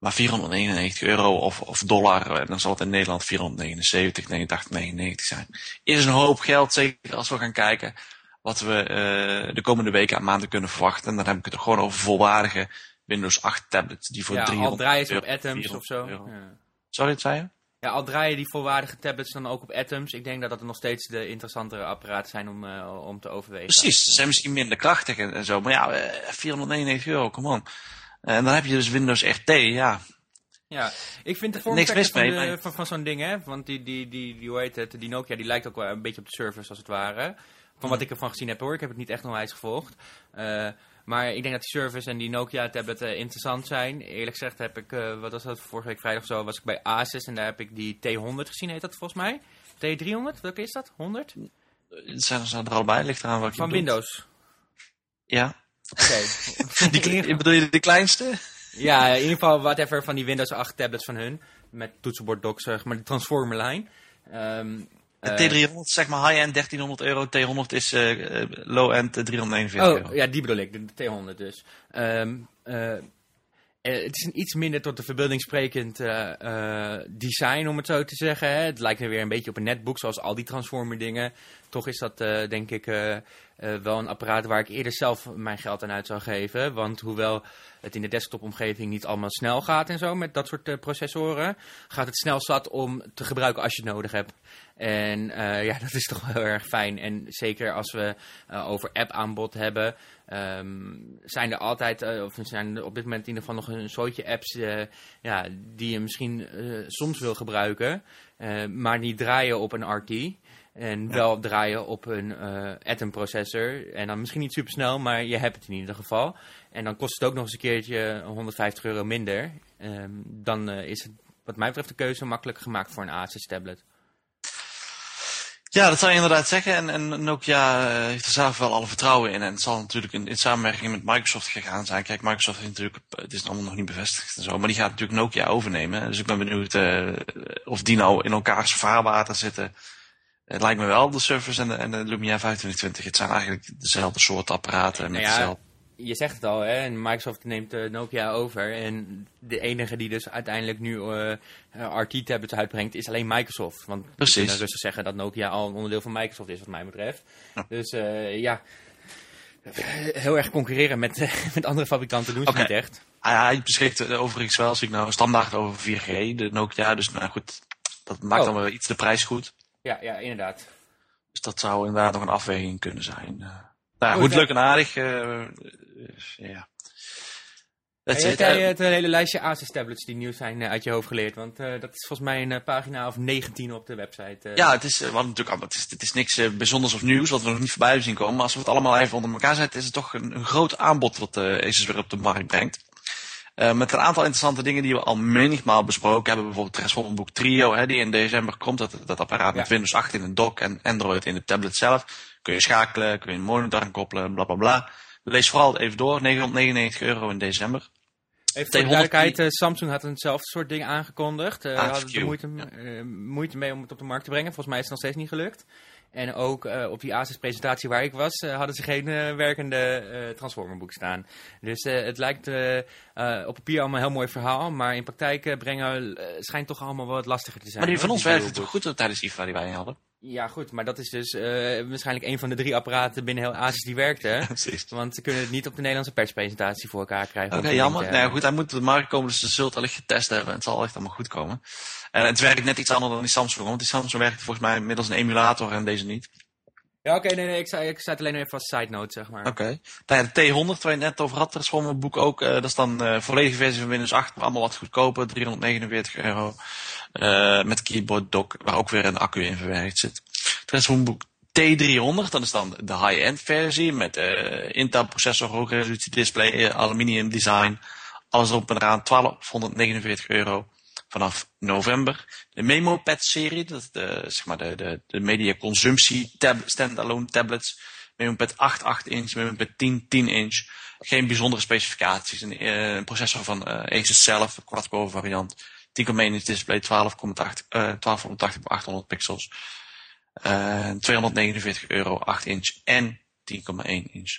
Maar 499 euro of, of dollar, en dan zal het in Nederland 479, 89, 99 zijn. Is een hoop geld, zeker als we gaan kijken wat we eh, de komende weken en maanden kunnen verwachten. En dan heb ik het er gewoon over volwaardige Windows 8 tablets die voor Ja, al 300 draaien ze op Atoms 400 of zo. Ja. Sorry, dat zei je? Ja, al draaien die volwaardige tablets dan ook op Atoms. Ik denk dat dat nog steeds de interessantere apparaten zijn om, eh, om te overwegen. Precies, ze zijn misschien minder krachtig en, en zo. Maar ja, eh, 499 euro, come on. En dan heb je dus Windows RT, ja. Ja, ik vind de vormfactor mis van, de- maar- van, van zo'n ding, hè. Want die, die, die, die, hoe heet het, die Nokia, die lijkt ook wel een beetje op de Surface, als het ware. Van wat ik ervan gezien heb, hoor. Ik heb het niet echt nog eens gevolgd. Eh, maar ik denk dat die Surface en die Nokia tablet eh, interessant zijn. Eerlijk gezegd heb ik, eh, wat was dat, vorige week vrijdag zo, was ik bij Asus. En daar heb ik die T100 gezien, heet dat volgens mij. T300, welke is dat? 100? Het zijn ze er allebei, ligt eraan wat je Van. Windows. Ja. Oké. Die, kle- bedoel je de kleinste? Ja, in ieder geval whatever van die Windows 8 tablets van hun. Met toetsenbord docks, zeg maar de transformer lijn. Ehm, De eh, T300, zeg maar high-end 1300 euro. T100 is eh, low-end eh, 349 Oh, euro. ja, die bedoel ik, de, de T100 dus. Ehm, eh, eh, het is een iets minder tot de verbeelding sprekend eh, eh, design, om het zo te zeggen. Hè. Het lijkt me weer een beetje op een netbook, zoals al die Transformer dingen. Toch is dat, eh, denk ik, eh, wel een apparaat waar ik eerder zelf mijn geld aan uit zou geven. Want hoewel het in de desktopomgeving niet allemaal snel gaat en zo met dat soort eh, processoren, gaat het snel zat om te gebruiken als je het nodig hebt. En eh, ja, dat is toch wel heel erg fijn. En zeker als we over app-aanbod hebben, ehm, zijn er altijd, of zijn er op dit moment in ieder geval nog een soortje apps ja, die je misschien soms wil gebruiken, maar niet draaien op een RT. En wel draaien op een eh Atom processor. En dan misschien niet super snel, maar je hebt het in ieder geval. En dan kost het ook nog eens een keertje 150 euro minder. Ehm, dan eh, is het wat mij betreft de keuze makkelijk gemaakt voor een Asus tablet. Ja, dat zou je inderdaad zeggen. En, en Nokia eh, heeft er zelf wel alle vertrouwen in. En het zal natuurlijk in, in samenwerking met Microsoft gegaan zijn. Kijk, Microsoft heeft natuurlijk, het is allemaal nog niet bevestigd en zo. Maar die gaat natuurlijk Nokia overnemen. Dus ik ben benieuwd of die nou in elkaars vaarwater zitten. Het lijkt me wel, de Surface en de, en de Lumia 2520. Het zijn eigenlijk dezelfde soort apparaten. Met Nou ja, dezelfde... Je zegt het al, hè? Microsoft neemt eh, Nokia over. En de enige die dus uiteindelijk nu eh RT-tablets uitbrengt, is alleen Microsoft. Want Precies. kunnen rustig zeggen dat Nokia al een onderdeel van Microsoft is, wat mij betreft. Ja. Dus eh, ja, heel erg concurreren met, met andere fabrikanten doen ze niet echt. Ah, hij beschikt eh, overigens wel, als ik nou standaard over 4G, de Nokia. Dus nou goed, dat maakt Oh. dan wel iets de prijs goed. Ja, ja, inderdaad. Dus dat zou inderdaad nog een afweging kunnen zijn. Eh, nou ja, Goed, leuk en aardig. eh, eh, ja. Heb That's jij het hele lijstje Asus tablets die nieuw zijn uit je hoofd geleerd? Want dat is volgens mij een pagina of 19 op de website. Ja, het is, hadden natuurlijk allemaal, het is, het is niks bijzonders of nieuws wat we nog niet voorbij hebben zien komen. Maar als we het allemaal even onder elkaar zetten, is het toch een, een groot aanbod wat Asus weer op de markt brengt. Eh, met een aantal interessante dingen die we al menigmaal besproken hebben. Bijvoorbeeld Transformer Book Trio, hè, die in december komt. Dat, dat apparaat met. Windows 8 in een dock en Android in de tablet zelf. Kun je schakelen, kun je een monitor aan koppelen, bla bla bla. Lees vooral even door, 999 euro in december. Even voor de 200 duidelijkheid, eh, Samsung had eenzelfde soort ding aangekondigd. Uh, Ah, hadden Q, moeite, eh, moeite mee om het op de markt te brengen. Volgens mij is het nog steeds niet gelukt. En ook eh, op die Asus-presentatie waar ik was, eh, hadden ze geen eh, werkende Transformerboek staan. Dus het lijkt op papier allemaal een heel mooi verhaal, maar in praktijk brengen schijnt toch allemaal wat lastiger te zijn. Maar die van ons werkte dual toch goed tijdens IFA die wij hadden? Ja, goed, maar dat is dus eh, waarschijnlijk een van de drie apparaten binnen heel Asus die werkte. hè? Precies. Want ze kunnen het niet op de Nederlandse perspresentatie voor elkaar krijgen. Oké, jammer. Nou ja, goed, hij moet op de markt komen, dus ze zullen het allicht getest hebben. En het zal echt allemaal goed komen. En het werkt net iets anders dan die Samsung, want die Samsung werkt volgens mij middels een emulator en deze niet. Ja, oké, nee, nee, ik zei, ik zei het alleen even als side note, zeg maar. Oké. Nou ja, de T100, waar je net over had, Transformer boek ook. eh, dat is dan de volledige versie van Windows 8, maar allemaal wat goedkoper, 349 euro. Eh, met keyboard dock, waar ook weer een accu in verwerkt zit. Boek T300, dat is dan de high-end versie met eh Intel processor, hoge resolutie display, eh, aluminium design. Alles erop en eraan, 1249 euro vanaf november. De MemoPad serie, dat is de, zeg maar de, de, de media consumptie tab, standalone tablets. MemoPad 8, 8 inch, MemoPad 10, 10 inch. Geen bijzondere specificaties. Een, processor van eh Asus zelf, een quad-core variant. 10,1 inch display, 12,8, eh 1280 op 800 pixels. Eh 249 euro, 8 inch en 10,1 inch.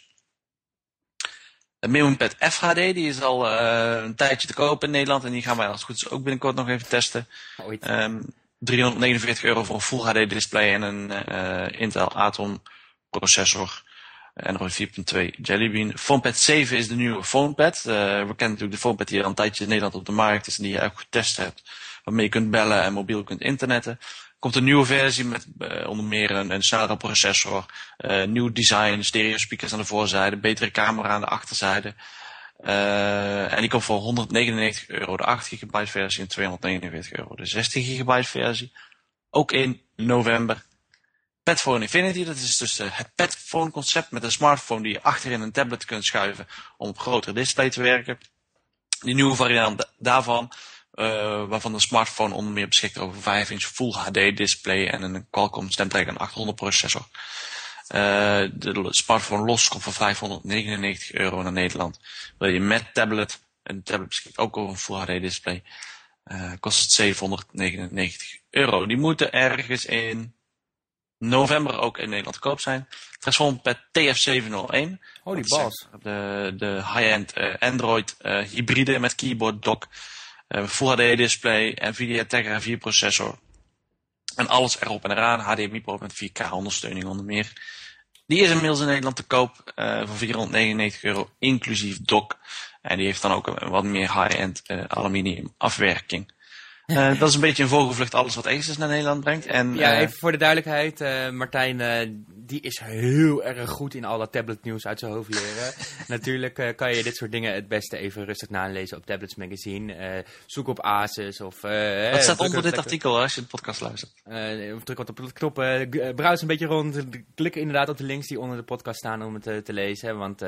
De MemoPad FHD, die is al eh, een tijdje te koop in Nederland. En die gaan wij als het goed is ook binnenkort nog even testen. Ooit. Ehm 349 euro voor een Full HD display en een eh, Intel Atom processor. Android 4.2 Jelly Bean. PhonePad 7 is de nieuwe PhonePad. Eh, we kennen natuurlijk de PhonePad die al een tijdje in Nederland op de markt is en die je ook getest hebt. Waarmee je kunt bellen en mobiel kunt internetten. Komt een nieuwe versie met eh, onder meer een, een snellere processor, eh, nieuw design, stereo speakers aan de voorzijde, betere camera aan de achterzijde. Eh, en die komt voor 199 euro de 8 gigabyte versie en 249 euro de 16 gigabyte versie. Ook in november. Padphone Infinity, dat is dus eh, het Padphone concept met een smartphone die je achterin een tablet kunt schuiven om op grotere display te werken. Die nieuwe variant da- daarvan, eh, waarvan de smartphone onder meer beschikt over 5 inch Full HD display en een Qualcomm Snapdragon 800 processor. Eh, de smartphone los komt voor 599 euro naar Nederland. Wil je met tablet, en de tablet beschikt ook over een Full HD display, kost het 799 euro. Die moeten ergens in november ook in Nederland te koop zijn. Transform Pad TF701. Holy Dat is, balls. De, de high-end eh, Android eh, hybride met keyboard dock. eh, Full HD display, Nvidia Tegra 4 processor. En alles erop en eraan. HDMI poort met 4K ondersteuning onder meer. Die is inmiddels in Nederland te koop voor 499 euro inclusief dock. En die heeft dan ook een wat meer high-end aluminium afwerking. Eh, dat is een beetje een vogelvlucht alles wat Asus naar Nederland brengt. En, Ja, eh, even voor de duidelijkheid. eh, Martijn, die is heel erg goed in al dat tabletnieuws uit zijn hoofd leren. Natuurlijk kan je dit soort dingen het beste even rustig nalezen op Tablets Magazine. Zoek op Asus of... eh, wat staat onder dit artikel als je de podcast luistert? Druk wat op de knop, browse een beetje rond, klik inderdaad op de links die onder de podcast staan om het te lezen. Want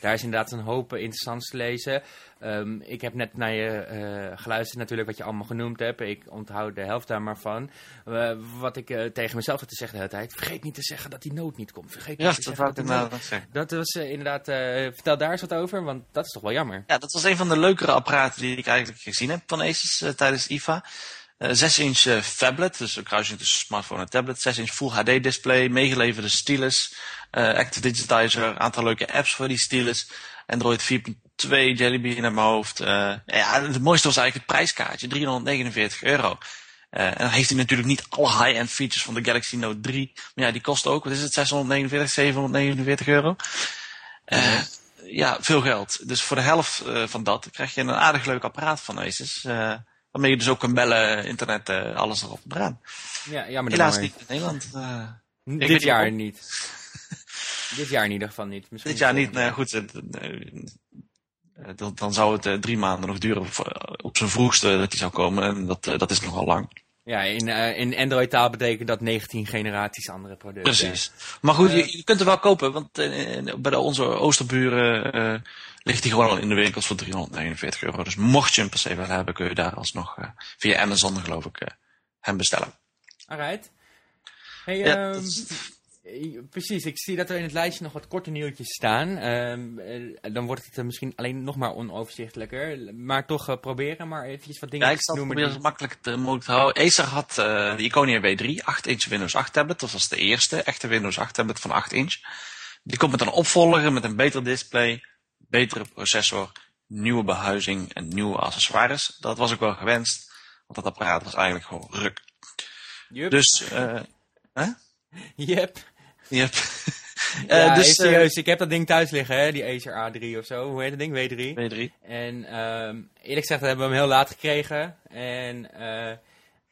daar is inderdaad een hoop interessants te lezen. Ehm, ik heb net naar je eh, geluisterd natuurlijk wat je allemaal genoemd hebt. Ik onthoud de helft daar maar van. Eh, wat ik eh, tegen mezelf had te zeggen de hele tijd. Vergeet niet te zeggen dat die nood niet komt. Vergeet Ja, niet te dat zeggen wou ik die inderdaad nood- nog zeggen. Dat was inderdaad... vertel daar eens wat over, want dat is toch wel jammer. Ja, dat was een van de leukere apparaten die ik eigenlijk gezien heb van Asus tijdens IFA. Eh 6 inch phablet, dus een kruising tussen smartphone en tablet. 6 inch Full HD display, meegeleverde stylus, Active Digitizer, aantal leuke apps voor die stylus. Android 4.2, Jelly Bean naar mijn hoofd. Eh, ja, het mooiste was eigenlijk het prijskaartje, 349 euro. Eh, en dan heeft hij natuurlijk niet alle high-end features van de Galaxy Note 3. Maar ja, die kost ook, wat is het, 649, 749 euro. Eh, ja, veel geld. Dus voor de helft van dat krijg je een aardig leuk apparaat van Asus. waarmee je dus ook kan bellen, internet, alles erop en eraan. Ja, Helaas maar. niet in Nederland. Dit jaar niet. dit jaar in ieder geval niet. Misschien dit jaar niet. volgend Nou ja, goed, dan, dan zou het drie maanden nog duren op zijn vroegste dat hij zou komen. En dat, dat is nogal lang. Ja, in, uh, in Android-taal betekent dat 19 generaties andere producten. Precies. Maar goed, je, je, kunt er wel kopen, want uh, bij de, onze oosterburen ligt die gewoon al in de winkels voor 349 euro. Dus mocht je hem per se wel hebben, kun je daar alsnog via Amazon, geloof ik, hem bestellen. Alright. Hey, ja, um, eh, precies, ik zie dat er in het lijstje nog wat korte nieuwtjes staan. Ehm, eh, dan wordt het misschien alleen nog maar onoverzichtelijker. Maar toch uh, proberen maar eventjes wat dingen ja, ik zal noemen. proberen die... makkelijk te mogelijk te houden. Acer had de Iconia W3, 8-inch Windows 8 tablet. Dat was de eerste echte Windows 8 tablet van 8 inch. Die komt met een opvolger met een beter display, betere processor, nieuwe behuizing en nieuwe accessoires. Dat was ook wel gewenst, want dat apparaat was eigenlijk gewoon ruk. Yep. Dus, eh... Huh? Yep. Yep. ja, uh, dus, serieus, ik heb dat ding thuis liggen, hè, die Acer A3 of zo. Hoe heet dat ding? W3. W3. En um, eerlijk gezegd hebben we hem heel laat gekregen. En uh,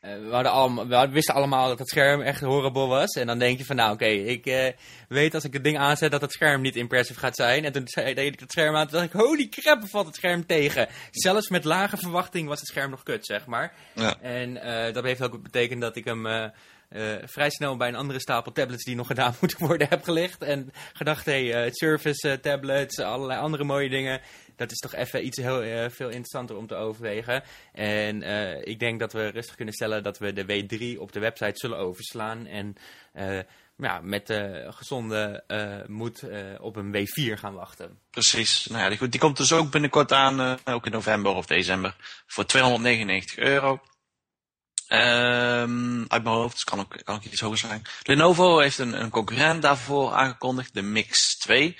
we, hadden allemaal, we wisten allemaal dat het scherm echt horrible was. En dan denk je van, nou oké, okay, ik uh, weet als ik het ding aanzet dat het scherm niet impressive gaat zijn. En toen deed ik het scherm aan, toen dacht ik, holy crap, valt het scherm tegen. Zelfs met lage verwachting was het scherm nog kut, zeg maar. Ja. En dat heeft ook betekend dat ik hem uh, vrij snel bij een andere stapel tablets die nog gedaan moeten worden heb gelegd. En gedacht, hé, hey, uh, Surface uh, tablets, allerlei andere mooie dingen. Dat is toch even iets heel veel interessanter om te overwegen. En ik denk dat we rustig kunnen stellen dat we de W3 op de website zullen overslaan. En ja, met gezonde moed op een W4 gaan wachten. Precies. Nou ja, die, die komt dus ook binnenkort aan, ook in november of december, voor 299 euro. Um, uit mijn hoofd, dus kan ook, kan ook iets hoger zijn. Lenovo heeft een, een concurrent daarvoor aangekondigd, de Mix 2.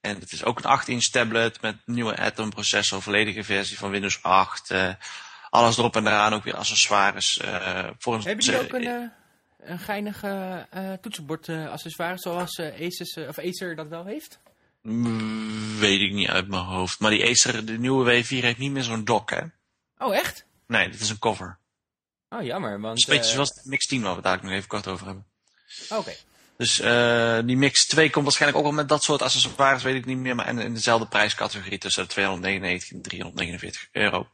En het is ook een 8-inch tablet met nieuwe Atom processor, volledige versie van Windows 8. Uh, alles erop en eraan, ook weer accessoires. Uh, voor een, Hebben jullie ook een, uh, een geinige toetsenbord accessoire zoals Asus, of Acer dat wel heeft? Mm, weet ik niet uit mijn hoofd. Maar die Acer, de nieuwe W4 heeft niet meer zo'n dock, hè? Oh, echt? Nee, dit is een cover. Oh, jammer. Want, een beetje zoals de Mix 10 waar we het daar nog even kort over hebben. Oké. Dus uh, die Mix 2 komt waarschijnlijk ook wel met dat soort accessoires, weet ik niet meer. Maar in, in dezelfde prijscategorie tussen 299 en 349 euro.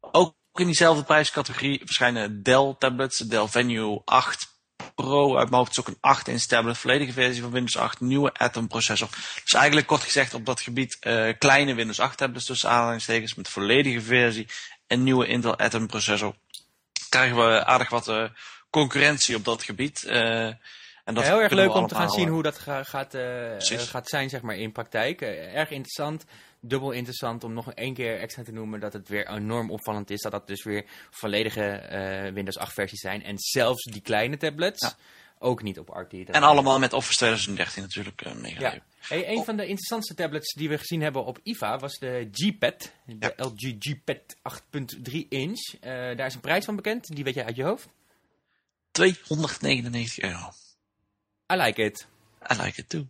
Ook in diezelfde prijscategorie verschijnen Dell tablets. Dell Venue 8 Pro uit mijn hoofd is ook een 8 inch tablet. Volledige versie van Windows 8. Nieuwe Atom processor. Dus eigenlijk kort gezegd op dat gebied uh, kleine Windows 8 tablets tussen aanhalingstekens met volledige versie. En nieuwe Intel Atom processor krijgen we aardig wat uh, concurrentie op dat gebied. Uh, en dat ja, heel erg leuk om te gaan zien hoe dat ga, gaat, uh, gaat zijn zeg maar, in praktijk. erg interessant, dubbel interessant om nog één keer extra te noemen dat het weer enorm opvallend is. Dat dat dus weer volledige Windows 8 versies zijn. En zelfs die kleine tablets ja. Ook niet op RT. En allemaal met Office 2013 natuurlijk uh, meegegeven. Ja. Hey, een van de interessantste tablets die we gezien hebben op IFA was de G-Pad. De ja. LG G-Pad 8.3 inch. Uh, daar is een prijs van bekend. Die weet je uit je hoofd? 299 euro. I like it. I like it too.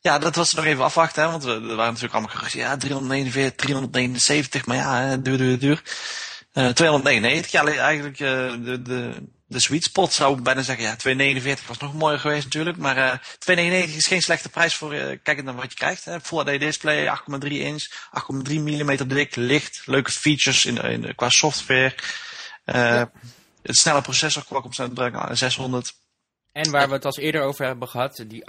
Ja, dat was nog even afwachten, hè, want we, er waren natuurlijk allemaal geruchten. Ja, 349, 379, maar ja, duur, duur, duur. Uh, 299, ja, eigenlijk uh, de, de, de sweet spot zou ik bijna zeggen. Ja, 2,49 was nog mooier geweest natuurlijk. Maar uh, 2,99 is geen slechte prijs voor uh, kijkend naar wat je krijgt. Hè. Full HD display, 8,3 inch, 8,3 mm dik, licht. Leuke features in, in, qua software. Uh, ja. Het snelle processor, Qualcomm Snapdragon 600. En waar we het als eerder over hebben gehad, die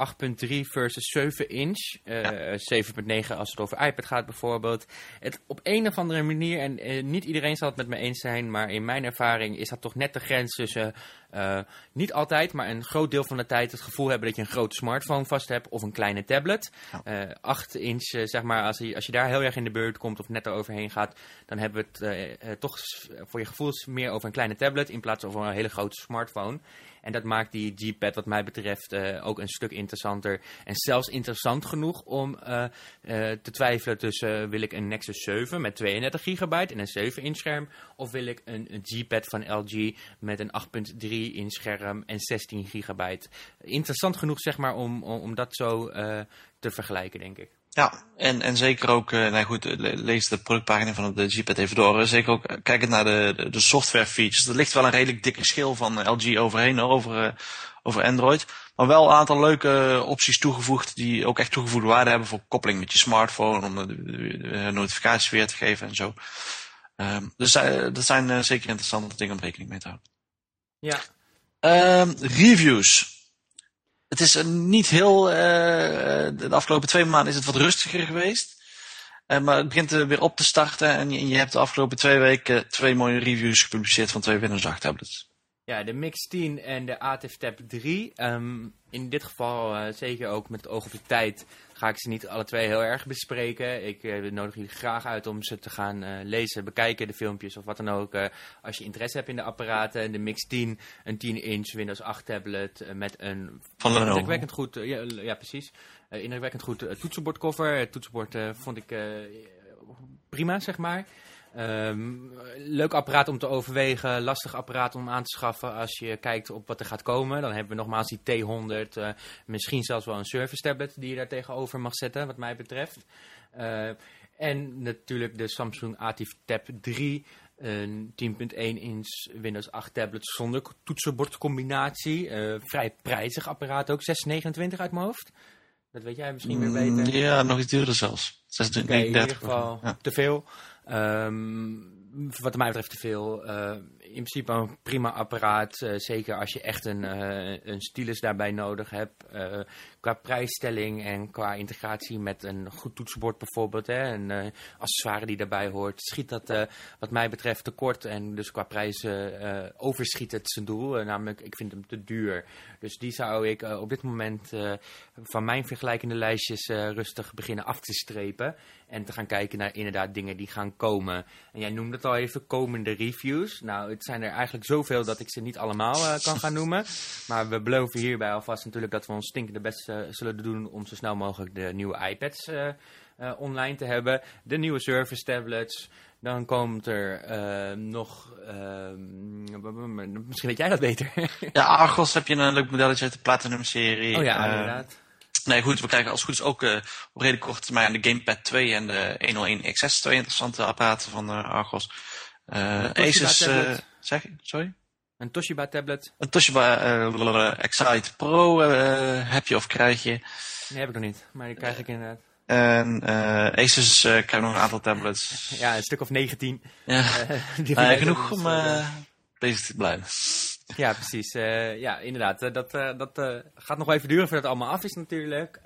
8.3 versus 7 inch. Uh, ja. 7.9 als het over iPad gaat bijvoorbeeld. Het op een of andere manier, en uh, niet iedereen zal het met me eens zijn, maar in mijn ervaring is dat toch net de grens tussen, uh, niet altijd, maar een groot deel van de tijd het gevoel hebben dat je een grote smartphone vast hebt of een kleine tablet. Ja. 8 inch, zeg maar, als je, als je daar heel erg in de beurt komt of net eroverheen gaat, dan hebben we het toch voor je gevoel meer over een kleine tablet in plaats van een hele grote smartphone. En dat maakt die G-Pad wat mij betreft ook een stuk interessanter. En zelfs interessant genoeg om te twijfelen tussen wil ik een Nexus 7 met 32 gigabyte en een 7 inch scherm. Of wil ik een, een G-Pad van LG met een 8.3 inch scherm en 16 gigabyte. Interessant genoeg zeg maar om, om, dat zo te vergelijken denk ik. Ja, en, en zeker ook, uh, nou goed, lees de productpagina van de G-Pad even door. Zeker ook kijken naar de, de, software features. Er ligt wel een redelijk dikke schil van LG overheen, over, uh, over Android. Maar wel een aantal leuke opties toegevoegd die ook echt toegevoegde waarde hebben voor koppeling met je smartphone. Om de, notificaties weer te geven en zo. Ehm, dus dat zijn zeker interessante dingen om rekening mee te houden. Ja. Ehm, reviews. Het is niet heel. de afgelopen twee maanden is het wat rustiger geweest. Uh, maar het begint weer op te starten en je, je, hebt de afgelopen twee weken twee mooie reviews gepubliceerd van twee Windows 8 tablets. Ja, de Mix 10 en de ATIF Tab 3. Um, in dit geval, uh, zeker ook met het oog op de tijd, ga ik ze niet alle twee heel erg bespreken. Ik uh, nodig jullie graag uit om ze te gaan uh, lezen, bekijken, de filmpjes of wat dan ook. als je interesse hebt in de apparaten. De Mix 10, een 10-inch Windows 8 tablet met een Van indrukwekkend goed, ja, ja, precies, indrukwekkend goed toetsenbordcover. Het toetsenbord vond ik prima, zeg maar. Um, leuk apparaat om te overwegen, lastig apparaat om aan te schaffen als je kijkt op wat er gaat komen. Dan hebben we nogmaals die T100, uh, misschien zelfs wel een service tablet die je daar tegenover mag zetten, wat mij betreft. Uh, en natuurlijk de Samsung Atif Tab 3, een 10.1 inch Windows 8 tablet zonder toetsenbordcombinatie. Uh, vrij prijzig apparaat ook, 629 uit mijn hoofd. Dat weet jij misschien weer mm, beter. Ja, nog iets duurder zelfs. 26, okay, in ieder geval ja. te veel. Um, wat mij betreft te veel. Uh, in principe een prima apparaat. Uh, zeker als je echt een, uh, een stylus daarbij nodig hebt. Qua prijsstelling en qua integratie met een goed toetsenbord bijvoorbeeld. Hè, een accessoire die daarbij hoort. Schiet dat wat mij betreft tekort. En dus qua prijs overschiet het zijn doel. namelijk, ik vind hem te duur. Dus die zou ik op dit moment van mijn vergelijkende lijstjes rustig beginnen af te strepen. En te gaan kijken naar inderdaad dingen die gaan komen. En jij noemde het al even, komende reviews. Nou, het zijn er eigenlijk zoveel dat ik ze niet allemaal uh, kan gaan noemen. Maar we beloven hierbij alvast natuurlijk dat we ons stinkende best uh, zullen doen om zo snel mogelijk de nieuwe iPads uh, online te hebben. De nieuwe Surface tablets. Dan komt er nog, ehm, misschien weet jij dat beter. ja, Argos heb je een leuk modelletje uit de Platinum serie. Oh ja, inderdaad. Nee, goed, we krijgen als goed is ook op redelijk korte termijn de Gamepad 2 en de 101 XS, twee interessante apparaten van Argos. Asus, zeg sorry? Een Toshiba tablet. Een Toshiba Excite Pro heb je of krijg je. Nee, heb ik nog niet, maar die krijg ik inderdaad. En Asus krijgt nog een aantal tablets. Ja, een stuk of 19. Ja, die nou genoeg om bezig te blijven. Ja, precies. Uh, ja, inderdaad. Uh, dat uh, dat gaat nog wel even duren voordat het allemaal af is natuurlijk.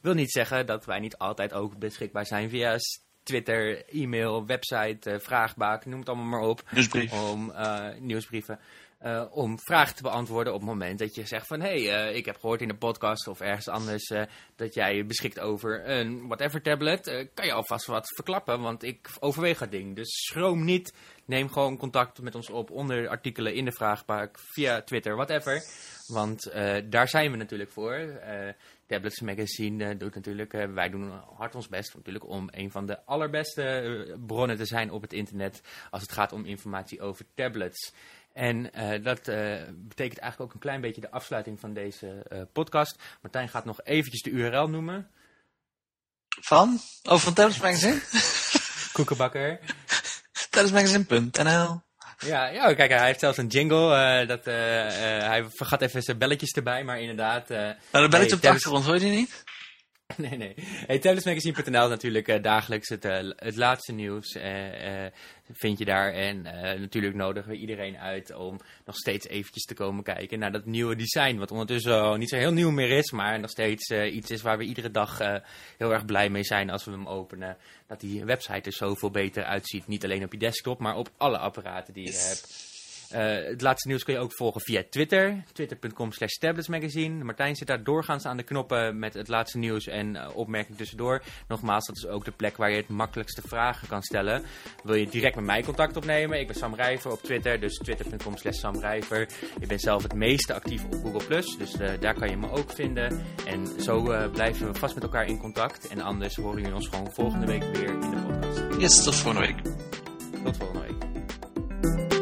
wil niet zeggen dat wij niet altijd ook beschikbaar zijn via Twitter, e-mail, website, vraagbaak, noem het allemaal maar op. Nieuwsbrief. Om, nieuwsbrieven. Uh, om vragen te beantwoorden op het moment dat je zegt van... hé, hey, uh, ik heb gehoord in de podcast of ergens anders uh, dat jij beschikt over een whatever tablet. kan je alvast wat verklappen, want ik overweeg dat ding. Dus schroom niet, neem gewoon contact met ons op onder artikelen in de vraagbaak, via Twitter, whatever. Want daar zijn we natuurlijk voor. Tablets Magazine doet natuurlijk, wij doen hard ons best natuurlijk om een van de allerbeste bronnen te zijn op het internet als het gaat om informatie over tablets. En uh, dat uh, betekent eigenlijk ook een klein beetje de afsluiting van deze uh, podcast. Martijn gaat nog eventjes de URL noemen. Van? Over van Tablets Magazine? Koekenbakker. Tabletsmagazine.nl ja, ja, kijk, hij heeft zelfs een jingle. dat, hij vergat even zijn belletjes erbij, maar inderdaad... nou, de belletje hey, op de achtergrond, hoor je die niet? Nee, nee. Hey, Tabletsmagazine.nl is natuurlijk uh, dagelijks het, uh, het laatste nieuws. Uh, vind je daar. En natuurlijk nodigen we iedereen uit om nog steeds eventjes te komen kijken naar dat nieuwe design. Wat ondertussen niet zo heel nieuw meer is, maar nog steeds iets is waar we iedere dag heel erg blij mee zijn als we hem openen. Dat die website er zoveel beter uitziet. Niet alleen op je desktop, maar op alle apparaten die je hebt. Uh, het laatste nieuws kun je ook volgen via Twitter. Twitter.com slash tabletsmagazine. Martijn zit daar doorgaans aan de knoppen met het laatste nieuws en uh, opmerkingen tussendoor. Nogmaals, dat is ook de plek waar je het makkelijkste vragen kan stellen. Wil je direct met mij contact opnemen? Ik ben Sam Rijver op Twitter, dus twitter.com slash Sam Rijver. Ik ben zelf het meeste actief op Google+, dus uh, daar kan je me ook vinden. En zo blijven we vast met elkaar in contact. En anders horen jullie ons gewoon volgende week weer in de podcast. Yes, tot volgende week. Tot volgende week.